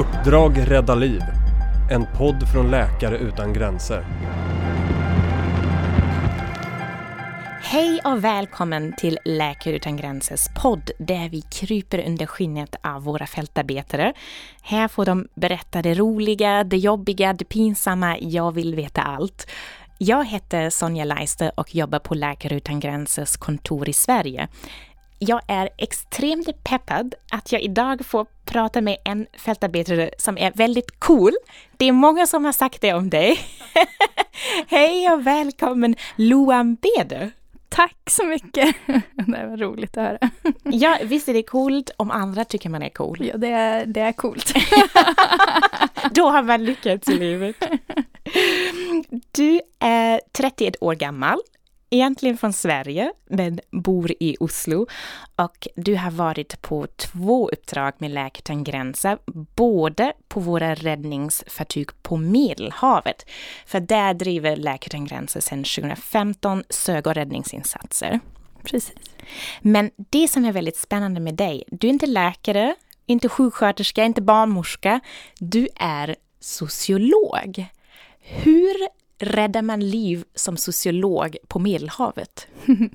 Uppdrag rädda liv. En podd från Läkare utan gränser. Hej och välkommen till Läkare utan gränsers podd där vi kryper under skinnet av våra fältarbetare. Här får de berätta det roliga, det jobbiga, det pinsamma, jag vill veta allt. Jag heter Sonja Leister och jobbar på Läkare utan gränsers kontor i Sverige. Jag är extremt peppad att jag idag får prata med en fältarbetare som är väldigt cool. Det är många som har sagt det om dig. Hej och välkommen Loan Beder. Tack så mycket! Det var roligt att höra. Ja, visst är det coolt om andra tycker man är cool? Ja, det är, det är coolt. Då har man lyckats i livet. Du är 31 år gammal, egentligen från Sverige, men bor i Oslo. Och du har varit på två uppdrag med Läkare utan gränser, både på våra räddningsfartyg på Medelhavet. För där driver Läkare utan gränser sedan 2015 sök och räddningsinsatser. Precis. Men det som är väldigt spännande med dig, du är inte läkare, inte sjuksköterska, inte barnmorska. Du är sociolog. Hur räddar man liv som sociolog på Medelhavet?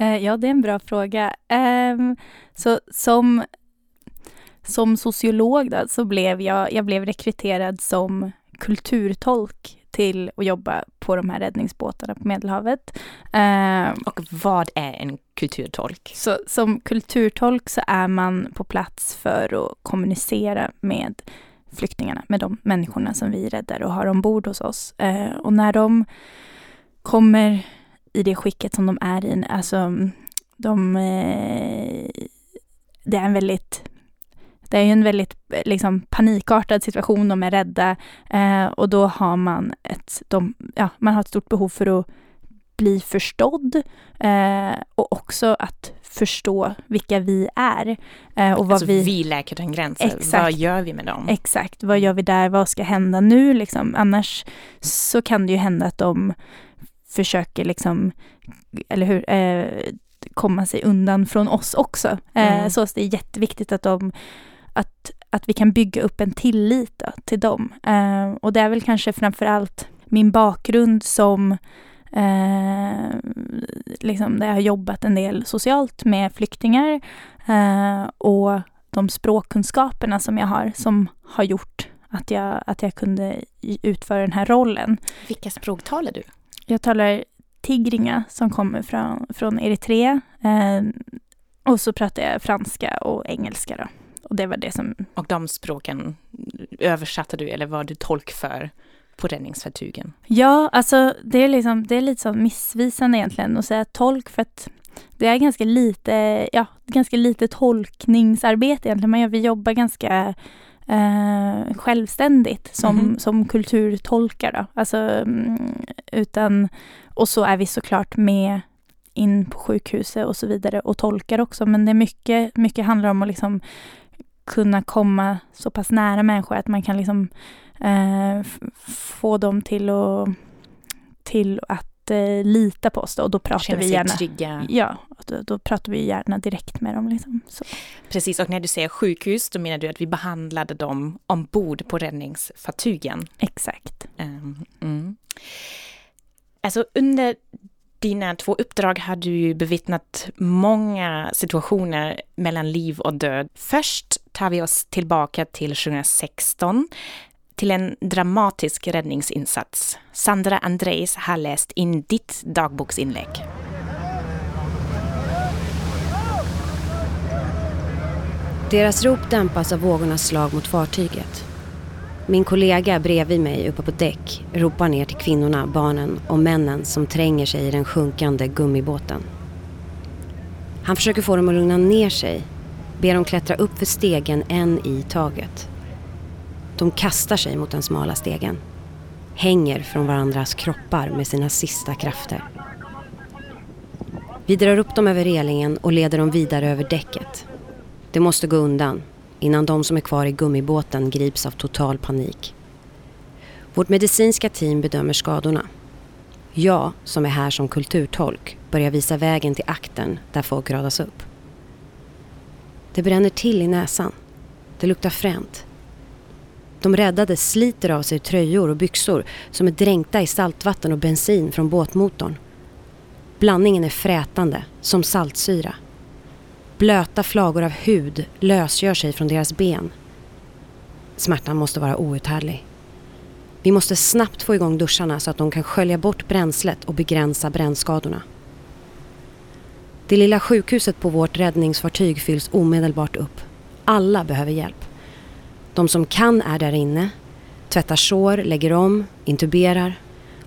Eh, ja, det är en bra fråga. Ehm, så som, som sociolog då, så blev jag, jag blev rekryterad som kulturtolk till att jobba på de här räddningsbåtarna på Medelhavet. Ehm, Och vad är en kulturtolk? Så som kulturtolk så är man på plats för att kommunicera med flyktingarna, med de människorna som vi räddar och har ombord hos oss. Eh, och när de kommer i det skicket som de är i, alltså de... Eh, det är en väldigt det är ju en väldigt liksom, panikartad situation, de är rädda eh, och då har man ett, de, ja, man har ett stort behov för att bli förstådd eh, och också att förstå vilka vi är. Eh, och vad alltså vi, vi Läkare utan gränser, exakt, vad gör vi med dem? Exakt, vad gör vi där, vad ska hända nu liksom? Annars så kan det ju hända att de försöker liksom, eller hur, eh, komma sig undan från oss också. Eh, mm. Så det är jätteviktigt att de att, att vi kan bygga upp en tillit då, till dem. Eh, och det är väl kanske framför allt min bakgrund som Eh, liksom där jag har jobbat en del socialt med flyktingar eh, och de språkkunskaperna som jag har som har gjort att jag, att jag kunde utföra den här rollen. Vilka språk talar du? Jag talar tigringa som kommer från, från Eritrea eh, och så pratar jag franska och engelska. Då. Och det var det som... Och de språken översatte du eller var du tolk för? På räddningsfartygen? Ja, alltså det är, liksom, det är lite så missvisande egentligen att säga tolk för att det är ganska lite, ja, ganska lite tolkningsarbete egentligen. Man, vi jobbar ganska eh, självständigt som, mm. som kulturtolkar. Då. Alltså, mm, utan, och så är vi såklart med in på sjukhuset och så vidare och tolkar också. Men det är mycket, mycket handlar om att liksom kunna komma så pass nära människor att man kan liksom eh, få dem till att, till att eh, lita på oss då, och då pratar Känner vi gärna... trygga. Ja, då, då, pratar vi gärna direkt med dem. Liksom. Precis, och när du säger sjukhus, då menar du att vi behandlade dem ombord på räddningsfartygen? Exakt. Um, mm. Alltså under dina två uppdrag har du ju bevittnat många situationer mellan liv och död. Först tar vi oss tillbaka till 2016 till en dramatisk räddningsinsats. Sandra Andreis har läst in ditt dagboksinlägg. Deras rop dämpas av vågornas slag mot fartyget. Min kollega bredvid mig uppe på däck ropar ner till kvinnorna, barnen och männen som tränger sig i den sjunkande gummibåten. Han försöker få dem att lugna ner sig, ber dem klättra upp för stegen en i taget. De kastar sig mot den smala stegen. Hänger från varandras kroppar med sina sista krafter. Vi drar upp dem över relingen och leder dem vidare över däcket. Det måste gå undan innan de som är kvar i gummibåten grips av total panik. Vårt medicinska team bedömer skadorna. Jag, som är här som kulturtolk, börjar visa vägen till akten där folk radas upp. Det bränner till i näsan. Det luktar fränt. De räddade sliter av sig tröjor och byxor som är dränkta i saltvatten och bensin från båtmotorn. Blandningen är frätande, som saltsyra. Blöta flagor av hud lösgör sig från deras ben. Smärtan måste vara outhärdlig. Vi måste snabbt få igång duscharna så att de kan skölja bort bränslet och begränsa brännskadorna. Det lilla sjukhuset på vårt räddningsfartyg fylls omedelbart upp. Alla behöver hjälp. De som kan är där inne, tvättar sår, lägger om, intuberar,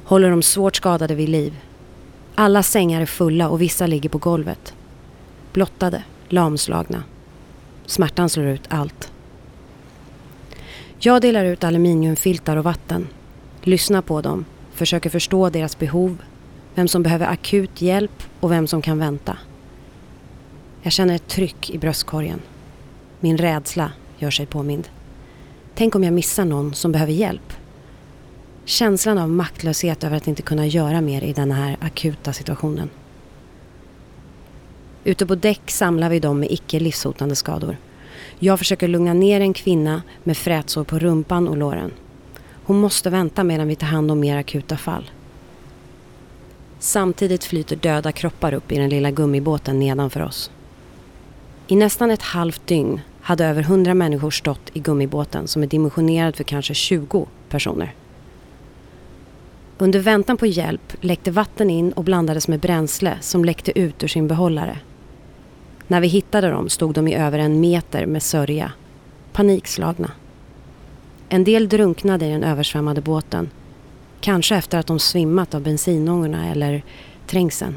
håller de svårt skadade vid liv. Alla sängar är fulla och vissa ligger på golvet. Blottade, lamslagna. Smärtan slår ut allt. Jag delar ut aluminiumfiltar och vatten. Lyssnar på dem, försöker förstå deras behov, vem som behöver akut hjälp och vem som kan vänta. Jag känner ett tryck i bröstkorgen. Min rädsla gör sig påmind. Tänk om jag missar någon som behöver hjälp? Känslan av maktlöshet över att inte kunna göra mer i den här akuta situationen. Ute på däck samlar vi dem med icke livshotande skador. Jag försöker lugna ner en kvinna med frätsår på rumpan och låren. Hon måste vänta medan vi tar hand om mer akuta fall. Samtidigt flyter döda kroppar upp i den lilla gummibåten nedanför oss. I nästan ett halvt dygn hade över hundra människor stått i gummibåten som är dimensionerad för kanske 20 personer. Under väntan på hjälp läckte vatten in och blandades med bränsle som läckte ut ur sin behållare. När vi hittade dem stod de i över en meter med sörja, panikslagna. En del drunknade i den översvämmade båten, kanske efter att de svimmat av bensinångorna eller trängseln.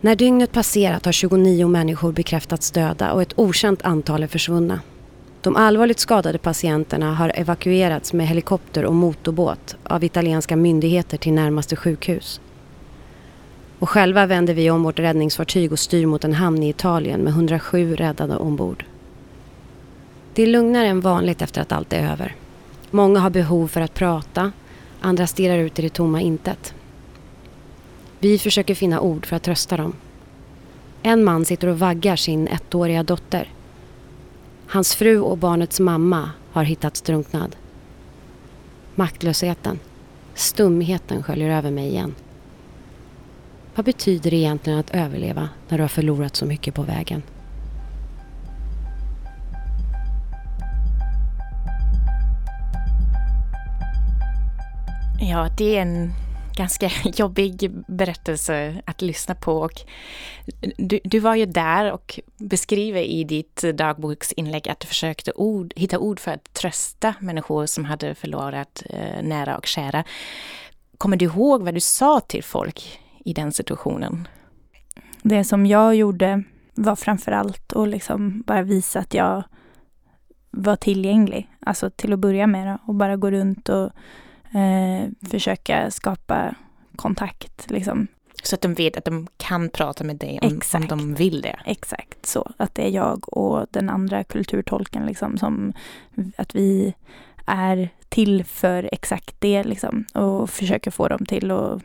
När dygnet passerat har 29 människor bekräftats döda och ett okänt antal är försvunna. De allvarligt skadade patienterna har evakuerats med helikopter och motorbåt av italienska myndigheter till närmaste sjukhus. Och själva vänder vi om vårt räddningsfartyg och styr mot en hamn i Italien med 107 räddade ombord. Det är lugnare än vanligt efter att allt är över. Många har behov för att prata, andra stirrar ut i det tomma intet. Vi försöker finna ord för att trösta dem. En man sitter och vaggar sin ettåriga dotter. Hans fru och barnets mamma har hittats drunknad. Maktlösheten, stumheten sköljer över mig igen. Vad betyder det egentligen att överleva när du har förlorat så mycket på vägen? Ja, det är en ganska jobbig berättelse att lyssna på. Och du, du var ju där och beskriver i ditt dagboksinlägg att du försökte ord, hitta ord för att trösta människor som hade förlorat eh, nära och kära. Kommer du ihåg vad du sa till folk i den situationen? Det som jag gjorde var framför allt att liksom bara visa att jag var tillgänglig. Alltså till att börja med och bara gå runt och eh, försöka skapa kontakt. Liksom. Så att de vet att de kan prata med dig om, om de vill det? Exakt så. Att det är jag och den andra kulturtolken liksom som att vi är till för exakt det liksom och försöker få dem till att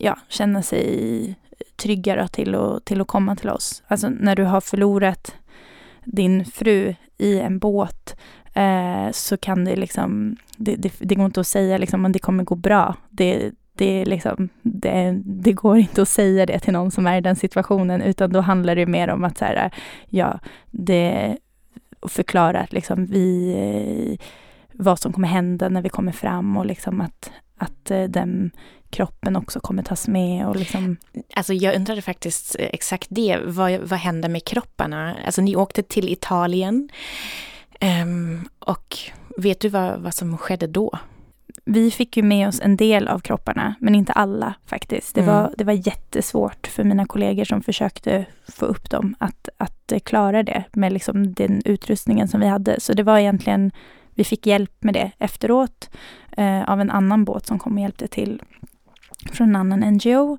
ja, känna sig tryggare till, och, till att komma till oss. Alltså när du har förlorat din fru i en båt eh, så kan det liksom, det, det, det, går inte att säga liksom att det kommer gå bra. Det, det, liksom, det, det, går inte att säga det till någon som är i den situationen, utan då handlar det mer om att så här, ja, det, förklara liksom vi, eh, vad som kommer hända när vi kommer fram och liksom att, att eh, den kroppen också kommer tas med och liksom... Alltså jag undrade faktiskt exakt det, vad, vad hände med kropparna? Alltså ni åkte till Italien um, och vet du vad, vad som skedde då? Vi fick ju med oss en del av kropparna, men inte alla faktiskt. Det, mm. var, det var jättesvårt för mina kollegor som försökte få upp dem att, att klara det med liksom den utrustningen som vi hade. Så det var egentligen, vi fick hjälp med det efteråt eh, av en annan båt som kom och hjälpte till från en annan NGO. Um,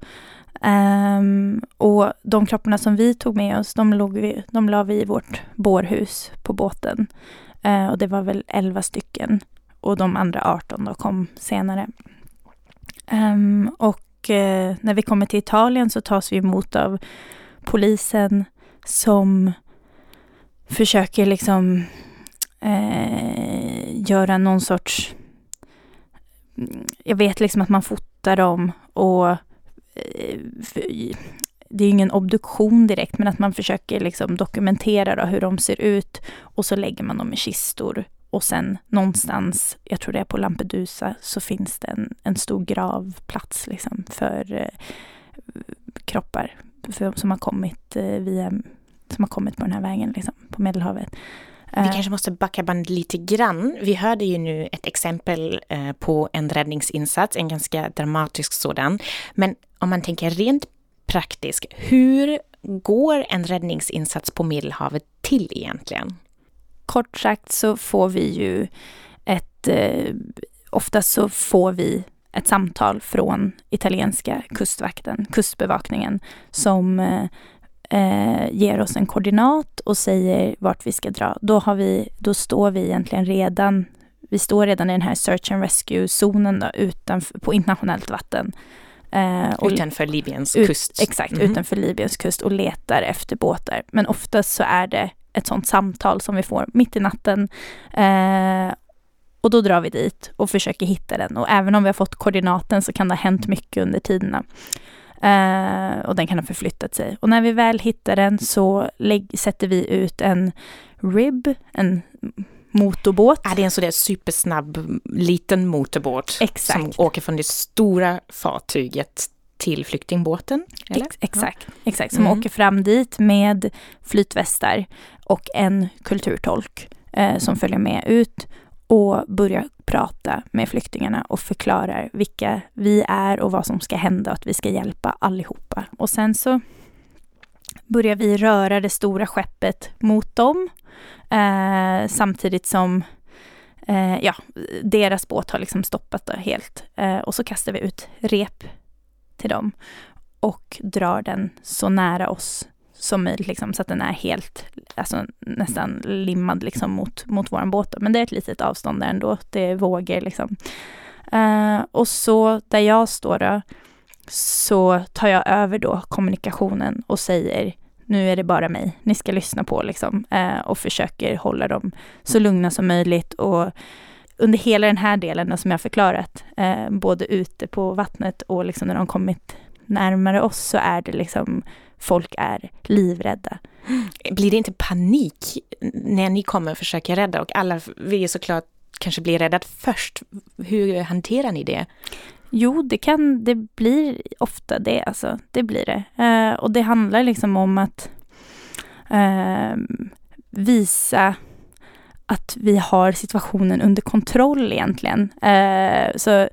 ehm, och de kropparna som vi tog med oss, de, låg vi, de la vi i vårt bårhus på båten. Uh, och det var väl 11 stycken. Och de andra 18 då kom senare. Um, och uh, när vi kommer till Italien så tas vi emot av polisen som försöker liksom uh, göra någon sorts... Jag vet liksom att man fotar dem och eh, det är ju ingen obduktion direkt, men att man försöker liksom dokumentera då hur de ser ut och så lägger man dem i kistor. Och sen någonstans, jag tror det är på Lampedusa, så finns det en, en stor gravplats liksom för eh, kroppar för, som har kommit eh, via, som har kommit på den här vägen liksom, på Medelhavet. Vi Eh, kanske måste backa band lite grann. Vi hörde ju nu ett exempel eh, på en räddningsinsats, en ganska dramatisk sådan. Men om man tänker rent praktiskt, hur går en räddningsinsats på Medelhavet till egentligen? kort sagt så får vi ju ett, eh, oftast så får vi ett samtal från italienska kustvakten, kustbevakningen, som eh, ger oss en koordinat och säger vart vi ska dra. Då, har vi, då står vi egentligen redan, vi står redan i den här search and rescue-zonen då, utanför, på internationellt vatten. Eh, och- Utanför Libyens ut- kust. Exakt, Mhm. utanför Libyens kust och letar efter båtar. Men oftast så är det ett sånt samtal som vi får mitt i natten. Eh, och då drar vi dit och försöker hitta den. Och även om vi har fått koordinaten så kan det ha hänt mycket under tiderna. Eh, och den kan ha förflyttat sig. Och när vi väl hittar den så lägg, sätter vi ut en RIB, en motorbåt. Är det en sådär supersnabb liten motorbåt Exakt. som åker från det stora fartyget till flyktingbåten? Eller? Ex- exakt, exakt. Som Mm. åker fram dit med flytvästar och en kulturtolk eh, som följer med ut och börjar prata med flyktingarna och förklarar vilka vi är och vad som ska hända och att vi ska hjälpa allihopa. Och sen så börjar vi röra det stora skeppet mot dem eh, samtidigt som eh, ja, deras båt har liksom stoppat det helt. Eh, och så kastar vi ut rep till dem och drar den så nära oss som möjligt, liksom, så att den är helt, alltså nästan limmad liksom, mot, mot vår båt. Men det är ett litet avstånd där ändå, det är vågor liksom. Uh, och så där jag står då, så tar jag över då kommunikationen och säger nu är det bara mig ni ska lyssna på liksom, uh, och försöker hålla dem så lugna som möjligt och under hela den här delen som jag förklarat, uh, både ute på vattnet och liksom när de kommit närmare oss så är det liksom folk är livrädda. Blir det inte panik när ni kommer och försöker rädda och alla vill ju såklart kanske bli räddade först? Hur hanterar ni det? Jo, det kan, det blir ofta det alltså. Det blir det. Eh, och det handlar liksom om att eh, visa att vi har situationen under kontroll egentligen. Eh, så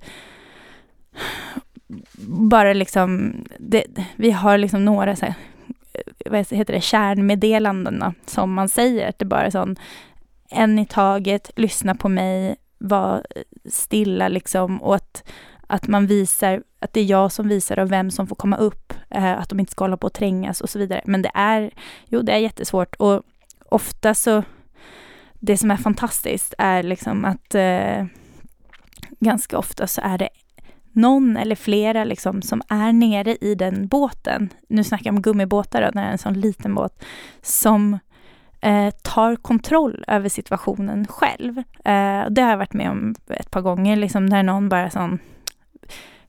bara liksom, det, vi har liksom några så här, eh, vad heter det, kärnmeddelanden då, som man säger. Att det bara är sån, en i taget, lyssna på mig, var stilla liksom och att, att man visar, att det är jag som visar och vem som får komma upp, eh, att de inte ska hålla på och trängas och så vidare. Men det är, jo det är jättesvårt och ofta så, det som är fantastiskt är liksom att eh, ganska ofta så är det någon eller flera liksom som är nere i den båten, nu snackar jag om gummibåtar då, när det är en sån liten båt, som eh, tar kontroll över situationen själv. Eh, det har jag varit med om ett par gånger, liksom när någon bara sån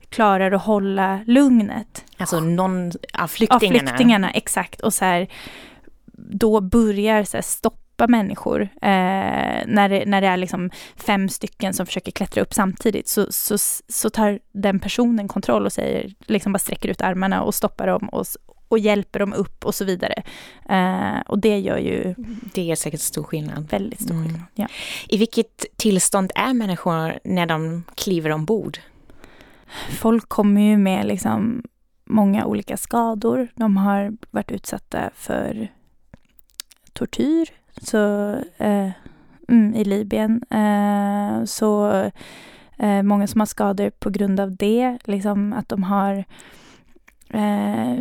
klarar att hålla lugnet. Alltså någon av Av flyktingarna? flyktingarna, exakt. Och så här, då börjar så här, stoppa människor. Eh, när, det, när det är liksom fem stycken som försöker klättra upp samtidigt så, så, så tar den personen kontroll och säger, liksom bara sträcker ut armarna och stoppar dem och, och hjälper dem upp och så vidare. Eh, och det gör ju Det är säkert stor skillnad. väldigt stor Mm. skillnad. Ja. I vilket tillstånd är människor när de kliver ombord? Folk kommer ju med liksom många olika skador. De har varit utsatta för tortyr så, eh, mm, i Libyen. Eh, så eh, många som har skador på grund av det, liksom att de har eh,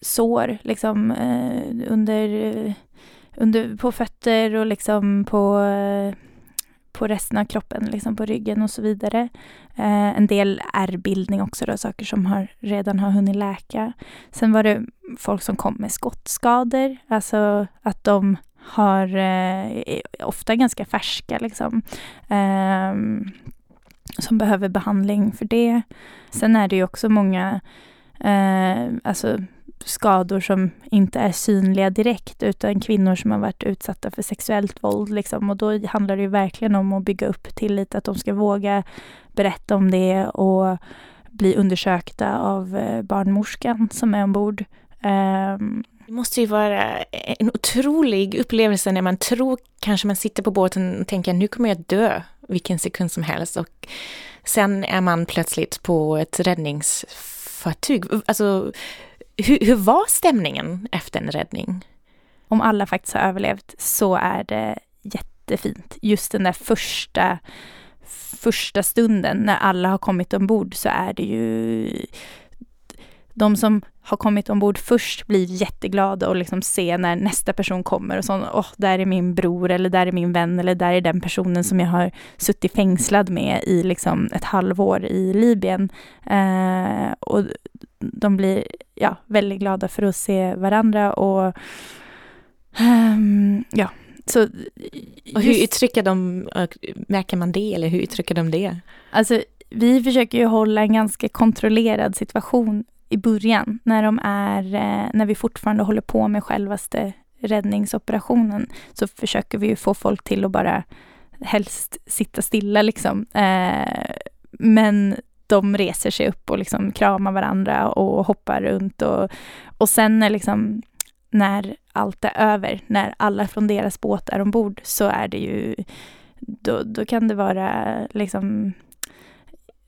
sår liksom, eh, under, under, på fötter och liksom på, eh, på resten av kroppen, liksom på ryggen och så vidare. Eh, en del ärrbildning också, då, saker som har, redan har hunnit läka. Sen var det folk som kom med skottskador, alltså att de har eh, ofta ganska färska liksom. Eh, som behöver behandling för det. Sen är det ju också många eh, alltså skador som inte är synliga direkt utan kvinnor som har varit utsatta för sexuellt våld. Liksom. Och då handlar det ju verkligen om att bygga upp tillit, att de ska våga berätta om det och bli undersökta av eh, barnmorskan som är ombord. Um, det måste ju vara en otrolig upplevelse när man tror kanske man sitter på båten och tänker nu kommer jag dö vilken sekund som helst och sen är man plötsligt på ett räddningsfartyg. Alltså, hur, hur var stämningen efter en räddning? Om alla faktiskt har överlevt så är det jättefint. Just den där första första stunden när alla har kommit ombord så är det ju de som har kommit ombord först blir jätteglada och liksom se när nästa person kommer och så, åh, oh, där är min bror eller där är min vän eller där är den personen som jag har suttit fängslad med i liksom ett halvår i Libyen. Eh, och de blir ja, väldigt glada för att se varandra och um, ja, så, och hur uttrycker de, märker man det eller hur uttrycker de det? Alltså, vi försöker ju hålla en ganska kontrollerad situation i början när de är, eh, när vi fortfarande håller på med självaste räddningsoperationen så försöker vi ju få folk till att bara helst sitta stilla liksom. Eh, men de reser sig upp och liksom kramar varandra och hoppar runt och, och sen när liksom när allt är över, när alla från deras båt är ombord, så är det ju, då, då kan det vara liksom,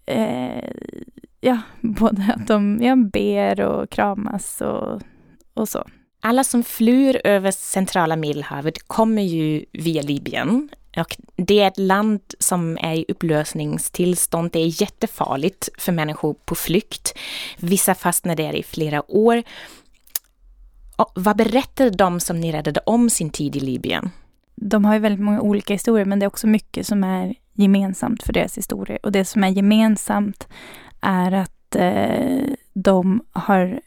eh, ja, både att de ja, ber och kramas och, och så. Alla som flyr över centrala Medelhavet kommer ju via Libyen. Och det är ett land som är i upplösningstillstånd. Det är jättefarligt för människor på flykt. Vissa fastnar där i flera år. Och vad berättar de som ni räddade om sin tid i Libyen? De har ju väldigt många olika historier, men det är också mycket som är gemensamt för deras historier. Och det som är gemensamt är att eh, de har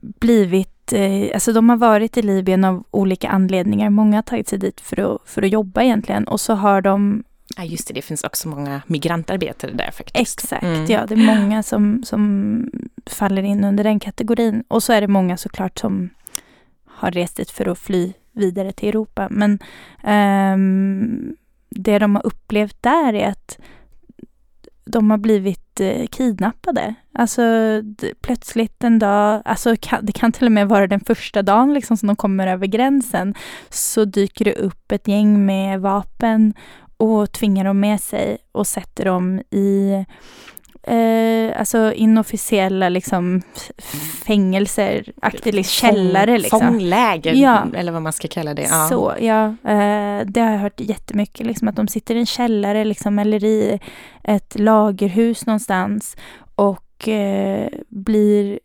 blivit, eh, alltså de har varit i Libyen av olika anledningar. Många har tagit sig dit för att, för att jobba egentligen och så har de Ja just det, det finns också många migrantarbetare där faktiskt. Exakt, mm. ja det är många som, som faller in under den kategorin. Och så är det många såklart som har rest dit för att fly vidare till Europa. Men um, det de har upplevt där är att de har blivit eh, kidnappade. Alltså plötsligt en dag, alltså kan, det kan till och med vara den första dagen liksom som de kommer över gränsen, så dyker det upp ett gäng med vapen och tvingar dem med sig och sätter dem i eh, alltså inofficiella liksom fängelser, aktigt källare. Liksom. Fångläger, ja. eller vad man ska kalla det. Ja. Så, ja. Eh, det har jag hört jättemycket, liksom, att de sitter i en källare liksom, eller i ett lagerhus någonstans och eh, blir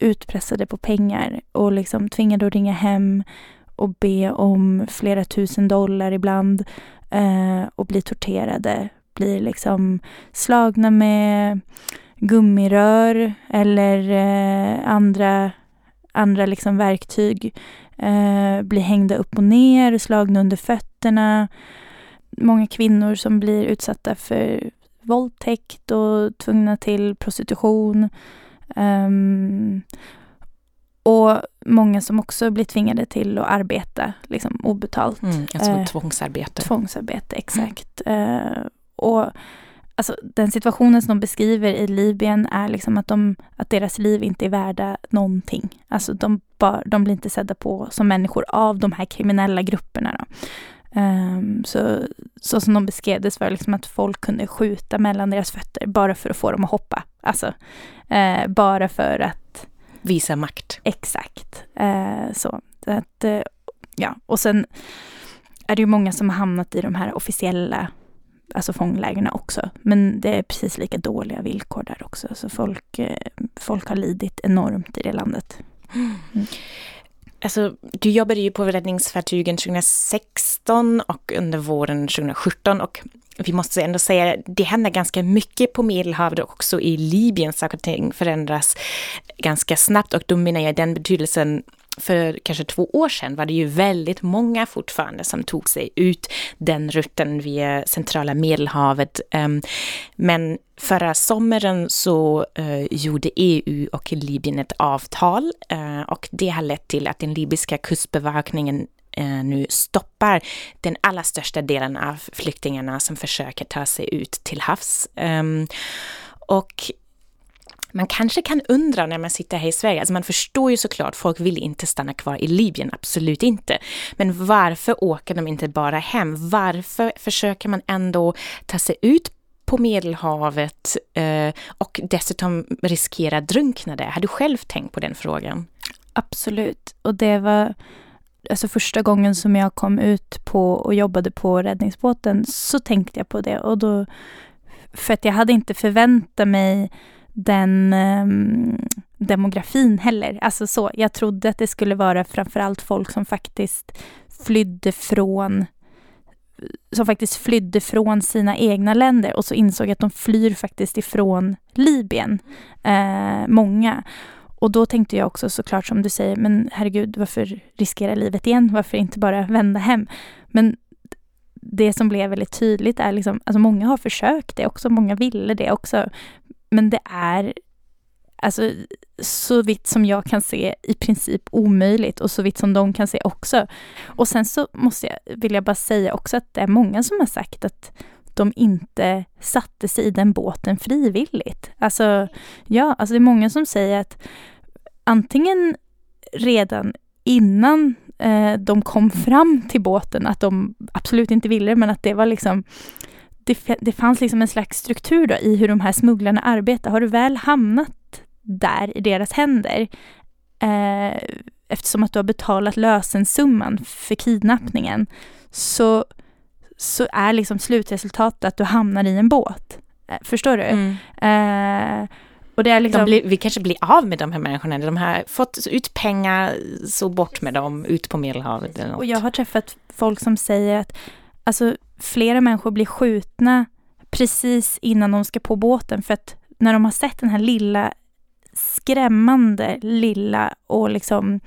utpressade på pengar och liksom tvingade att ringa hem och be om flera tusen dollar ibland eh, och blir torterade blir liksom slagna med gummirör eller eh, andra, andra liksom verktyg. Eh, blir hängda upp och ner, slagna under fötterna. Många kvinnor som blir utsatta för våldtäkt och tvungna till prostitution. Um, och många som också blir tvingade till att arbeta liksom, obetalt. Mm, alltså eh, tvångsarbete. Tvångsarbete, exakt. Mm. Eh, och alltså, den situationen som de beskriver i Libyen är liksom att, de, att deras liv inte är värda någonting. Alltså de, bar, de blir inte sedda på som människor av de här kriminella grupperna. Då. Um, så, så som de beskrev det så var det liksom att folk kunde skjuta mellan deras fötter bara för att få dem att hoppa. Alltså, uh, bara för att... Visa makt. Exakt. Uh, så. Att, uh, ja. Och sen är det ju många som har hamnat i de här officiella alltså fånglägren också. Men det är precis lika dåliga villkor där också. Så folk, eh, folk har lidit enormt i det landet. Mm. Alltså, du jobbade ju på räddningsfartygen 2016 och under våren 2017 och vi måste ändå säga att det händer ganska mycket på Medelhavet och också i Libyen. Saker och ting förändras ganska snabbt och då menar jag den betydelsen för kanske två år sedan var det ju väldigt många fortfarande som tog sig ut den rutten via centrala Medelhavet. Ehm, men Förra sommaren så eh, gjorde EU och Libyen ett avtal eh, och det har lett till att den libyska kustbevakningen eh, nu stoppar den allra största delen av flyktingarna som försöker ta sig ut till havs. Ehm, och man kanske kan undra när man sitter här i Sverige, alltså man förstår ju såklart, folk vill inte stanna kvar i Libyen, absolut inte. Men varför åker de inte bara hem? Varför försöker man ändå ta sig ut på Medelhavet eh, och dessutom riskera drunkna där? Har du själv tänkt på den frågan? Absolut, och det var alltså första gången som jag kom ut på och jobbade på räddningsbåten så tänkte jag på det och då för att jag hade inte förväntat mig den um, demografin heller. Alltså så, jag trodde att det skulle vara framförallt folk som faktiskt flydde från som faktiskt flydde från sina egna länder och så insåg jag att de flyr faktiskt ifrån Libyen. Eh, många. Och då tänkte jag också såklart som du säger, men herregud, varför riskera livet igen? Varför inte bara vända hem? Men det som blev väldigt tydligt är liksom, alltså många har försökt det också, många ville det också. Men det är alltså så vitt som jag kan se i princip omöjligt och så vitt som de kan se också. Och sen så måste jag, vill jag bara säga också att det är många som har sagt att de inte satte sig i den båten frivilligt. Alltså, ja, alltså det är många som säger att antingen redan innan eh, de kom fram till båten, att de absolut inte ville men att det var liksom det, det fanns liksom en slags struktur då i hur de här smugglarna arbetar. Har du väl hamnat där i deras händer, eh, eftersom att du har betalat lösensumman för kidnappningen, så, så är liksom slutresultatet att du hamnar i en båt. Eh, förstår du? Mm. Eh, och det är liksom... Blir, vi kanske blir av med de här människorna. De har fått ut pengar, så bort med dem, ut på Medelhavet. Eller något. Och jag har träffat folk som säger att alltså, flera människor blir skjutna precis innan de ska på båten för att när de har sett den här lilla skrämmande lilla och liksom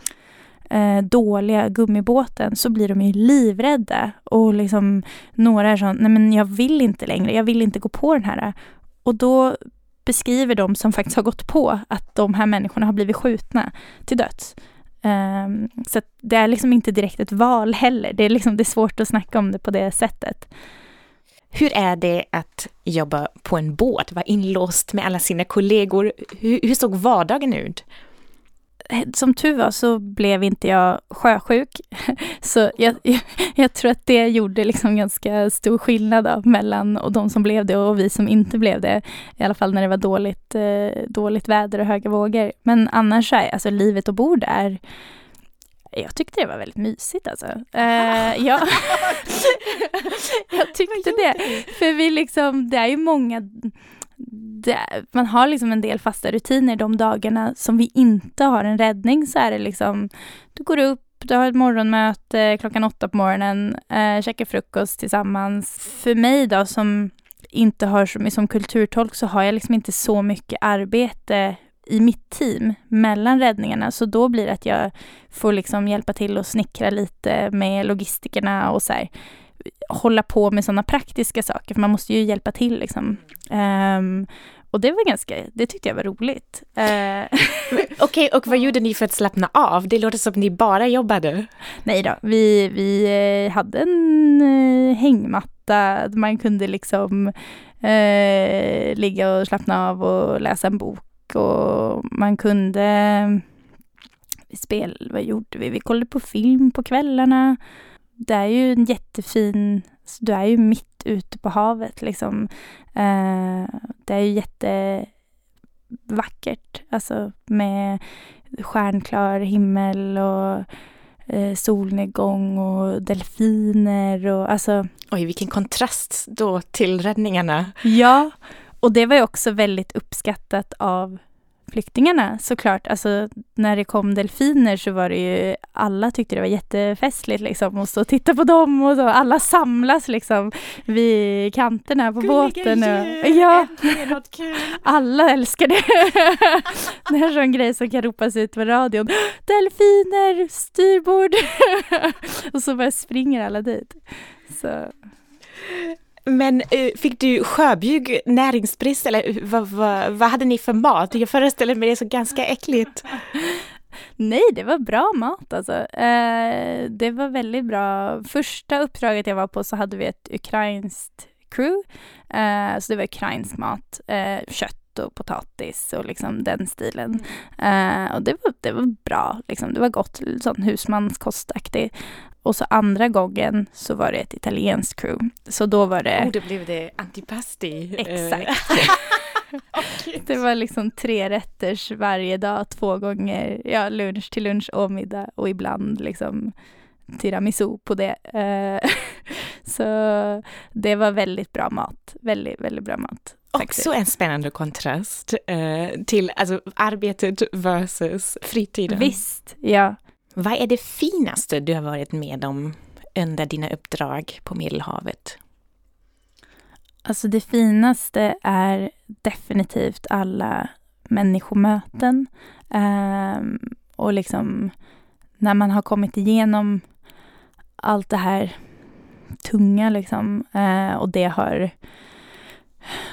eh, dåliga gummibåten så blir de ju livrädda och liksom några är så nej men jag vill inte längre, jag vill inte gå på den här. Och då beskriver de som faktiskt har gått på att de här människorna har blivit skjutna till döds. Um, så det är liksom inte direkt ett val heller. Det är, liksom, det är svårt att snacka om det på det sättet. Hur är det att jobba på en båt, vara inlåst med alla sina kollegor? Hur, hur såg vardagen ut? Som tur var så blev inte jag sjösjuk. Så jag, jag, jag tror att det gjorde liksom ganska stor skillnad då, mellan och de som blev det och vi som inte blev det. I alla fall när det var dåligt, eh, dåligt väder och höga vågor. Men annars är alltså livet ombord är jag tyckte det var väldigt mysigt alltså. Uh, ja. jag tyckte det. För vi liksom, det är ju många det, man har liksom en del fasta rutiner de dagarna som vi inte har en räddning så är det liksom, du går upp, du har ett morgonmöte klockan åtta på morgonen, eh, käkar frukost tillsammans. För mig då som inte har som, som kulturtolk så har jag liksom inte så mycket arbete i mitt team mellan räddningarna så då blir det att jag får liksom hjälpa till och snickra lite med logistikerna och så här hålla på med sådana praktiska saker, för man måste ju hjälpa till liksom. Um, och det var ganska, det tyckte jag var roligt. Uh, Okej, okay, och vad gjorde ni för att slappna av? Det låter som att ni bara jobbade. Nej då, vi, vi eh, hade en uh, hängmatta, man kunde liksom uh, ligga och slappna av och läsa en bok och man kunde vi spel, vad gjorde vi? Vi kollade på film på kvällarna det är ju en jättefin, du är ju mitt ute på havet liksom. Eh, det är ju jättevackert, alltså med stjärnklar himmel och eh, solnedgång och delfiner och alltså. Oj, vilken kontrast då till räddningarna. Ja, och det var ju också väldigt uppskattat av flyktingarna såklart. Alltså när det kom delfiner så var det ju, alla tyckte det var jättefestligt liksom att stå och titta på dem och så. Alla samlas liksom vid kanterna på Gulliga båten. Och, ja, alla älskar det. det är en sån grej som kan ropas ut på radion. Delfiner, styrbord! och så bara springer alla dit. Så. Men eh, fick du sjöbjugg näringsbrist eller vad, vad, vad hade ni för mat? Jag föreställer mig det så ganska äckligt. Nej, det var bra mat alltså. Eh, det var väldigt bra. Första uppdraget jag var på så hade vi ett ukrainskt crew. Eh, så det var ukrainsk mat, eh, kött och potatis och liksom den stilen. Eh, och det var, det var bra, liksom. det var gott, sån husmanskostaktig. Och så andra gången så var det ett italienskt crew. Så då var det... Oh, då blev det antipasti. Exakt. Okej. Det var liksom tre rätters varje dag, två gånger, ja lunch till lunch och middag och ibland liksom tiramisu på det. Eh, Så det var väldigt bra mat, väldigt, väldigt bra mat. faktiskt. Också en spännande kontrast eh, till alltså, arbetet versus fritiden. Visst, ja. Vad är det finaste du har varit med om under dina uppdrag på Medelhavet? Alltså det finaste är definitivt alla människomöten. Ehm, och liksom när man har kommit igenom allt det här tunga liksom. eh, och det har,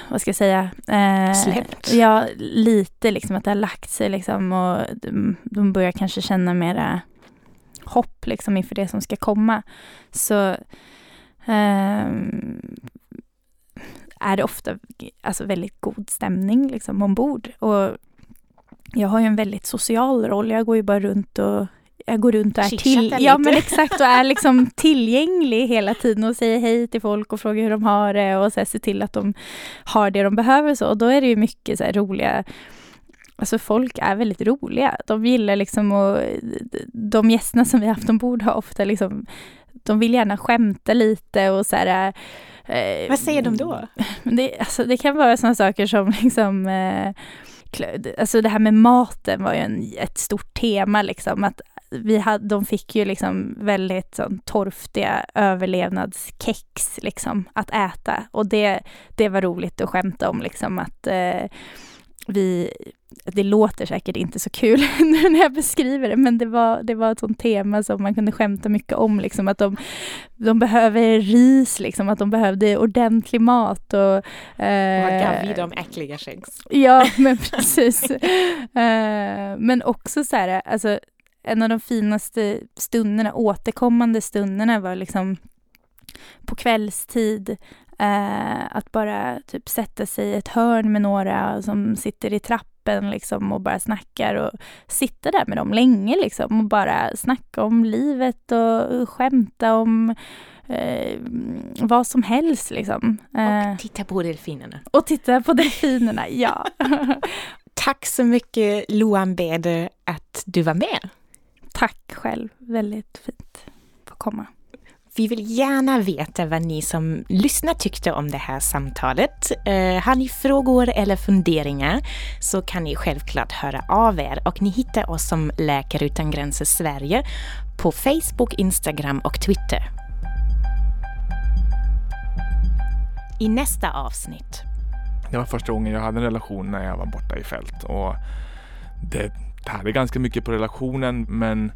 vad ska jag säga? Eh, Släppt. Ja, lite liksom att det har lagt sig liksom. Och de, de börjar kanske känna mera hopp liksom inför det som ska komma. Så ehm, är det ofta alltså, väldigt god stämning liksom, ombord. Och jag har ju en väldigt social roll. Jag går ju bara runt och jag går runt och är till, ja, men exakt, och är liksom tillgänglig hela tiden och säger hej till folk och frågar hur de har det och så här, ser till att de har det de behöver. Så. Och då är det ju mycket så här, roliga Alltså folk är väldigt roliga. De gillar liksom och de gästerna som vi haft ombord har ofta liksom de vill gärna skämta lite och så här eh, Vad säger de då? det, alltså, det kan vara sådana saker som liksom eh, Alltså det här med maten var ju en, ett stort tema liksom. Att vi hade, de fick ju liksom väldigt sån, torftiga överlevnadskex liksom att äta. Och det, det var roligt att skämta om liksom att eh, vi det låter säkert inte så kul nu när jag beskriver det, men det var, det var ett sånt tema som man kunde skämta mycket om, liksom att de, de behöver ris, liksom, att de behövde ordentlig mat. Och, eh, Vad gav vi dem äckliga skäggs? Ja, men precis. Eh, men också så här, alltså en av de finaste stunderna, återkommande stunderna var liksom på kvällstid eh, att bara typ sätta sig i ett hörn med några som sitter i trappen liksom och bara snackar och sitta där med dem länge liksom och bara snacka om livet och skämta om eh, vad som helst liksom. Eh, Och titta på delfinerna. och titta på delfinerna, ja. Tack så mycket Loan Beder att du var med. Tack själv, väldigt fint att få komma. Vi vill gärna veta vad ni som lyssnar tyckte om det här samtalet. Eh, har ni frågor eller funderingar så kan ni självklart höra av er och ni hittar oss som Läkare Utan Gränser Sverige på Facebook, Instagram och Twitter. I nästa avsnitt Det var första gången jag hade en relation när jag var borta i fält. Och det tärde ganska mycket på relationen men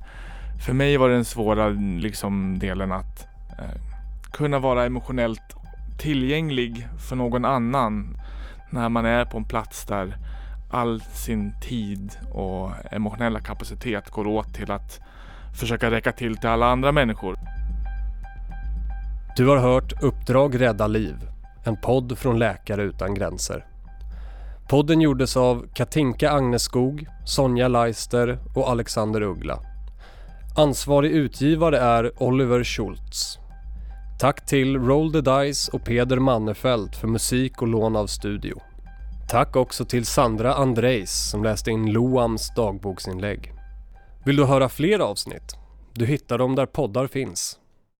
för mig var den svåra liksom, delen att eh, kunna vara emotionellt tillgänglig för någon annan när man är på en plats där all sin tid och emotionella kapacitet går åt till att försöka räcka till till alla andra människor. Du har hört Uppdrag rädda liv, en podd från Läkare utan gränser. Podden gjordes av Katinka Agneskog, Sonja Leister och Alexander Uggla. Ansvarig utgivare är Oliver Schultz. Tack till Roll the Dice och Peder Mannefelt för musik och lån av studio. Tack också till Sandra Andrejs som läste in Loams dagboksinlägg. Vill du höra fler avsnitt? Du hittar dem där poddar finns.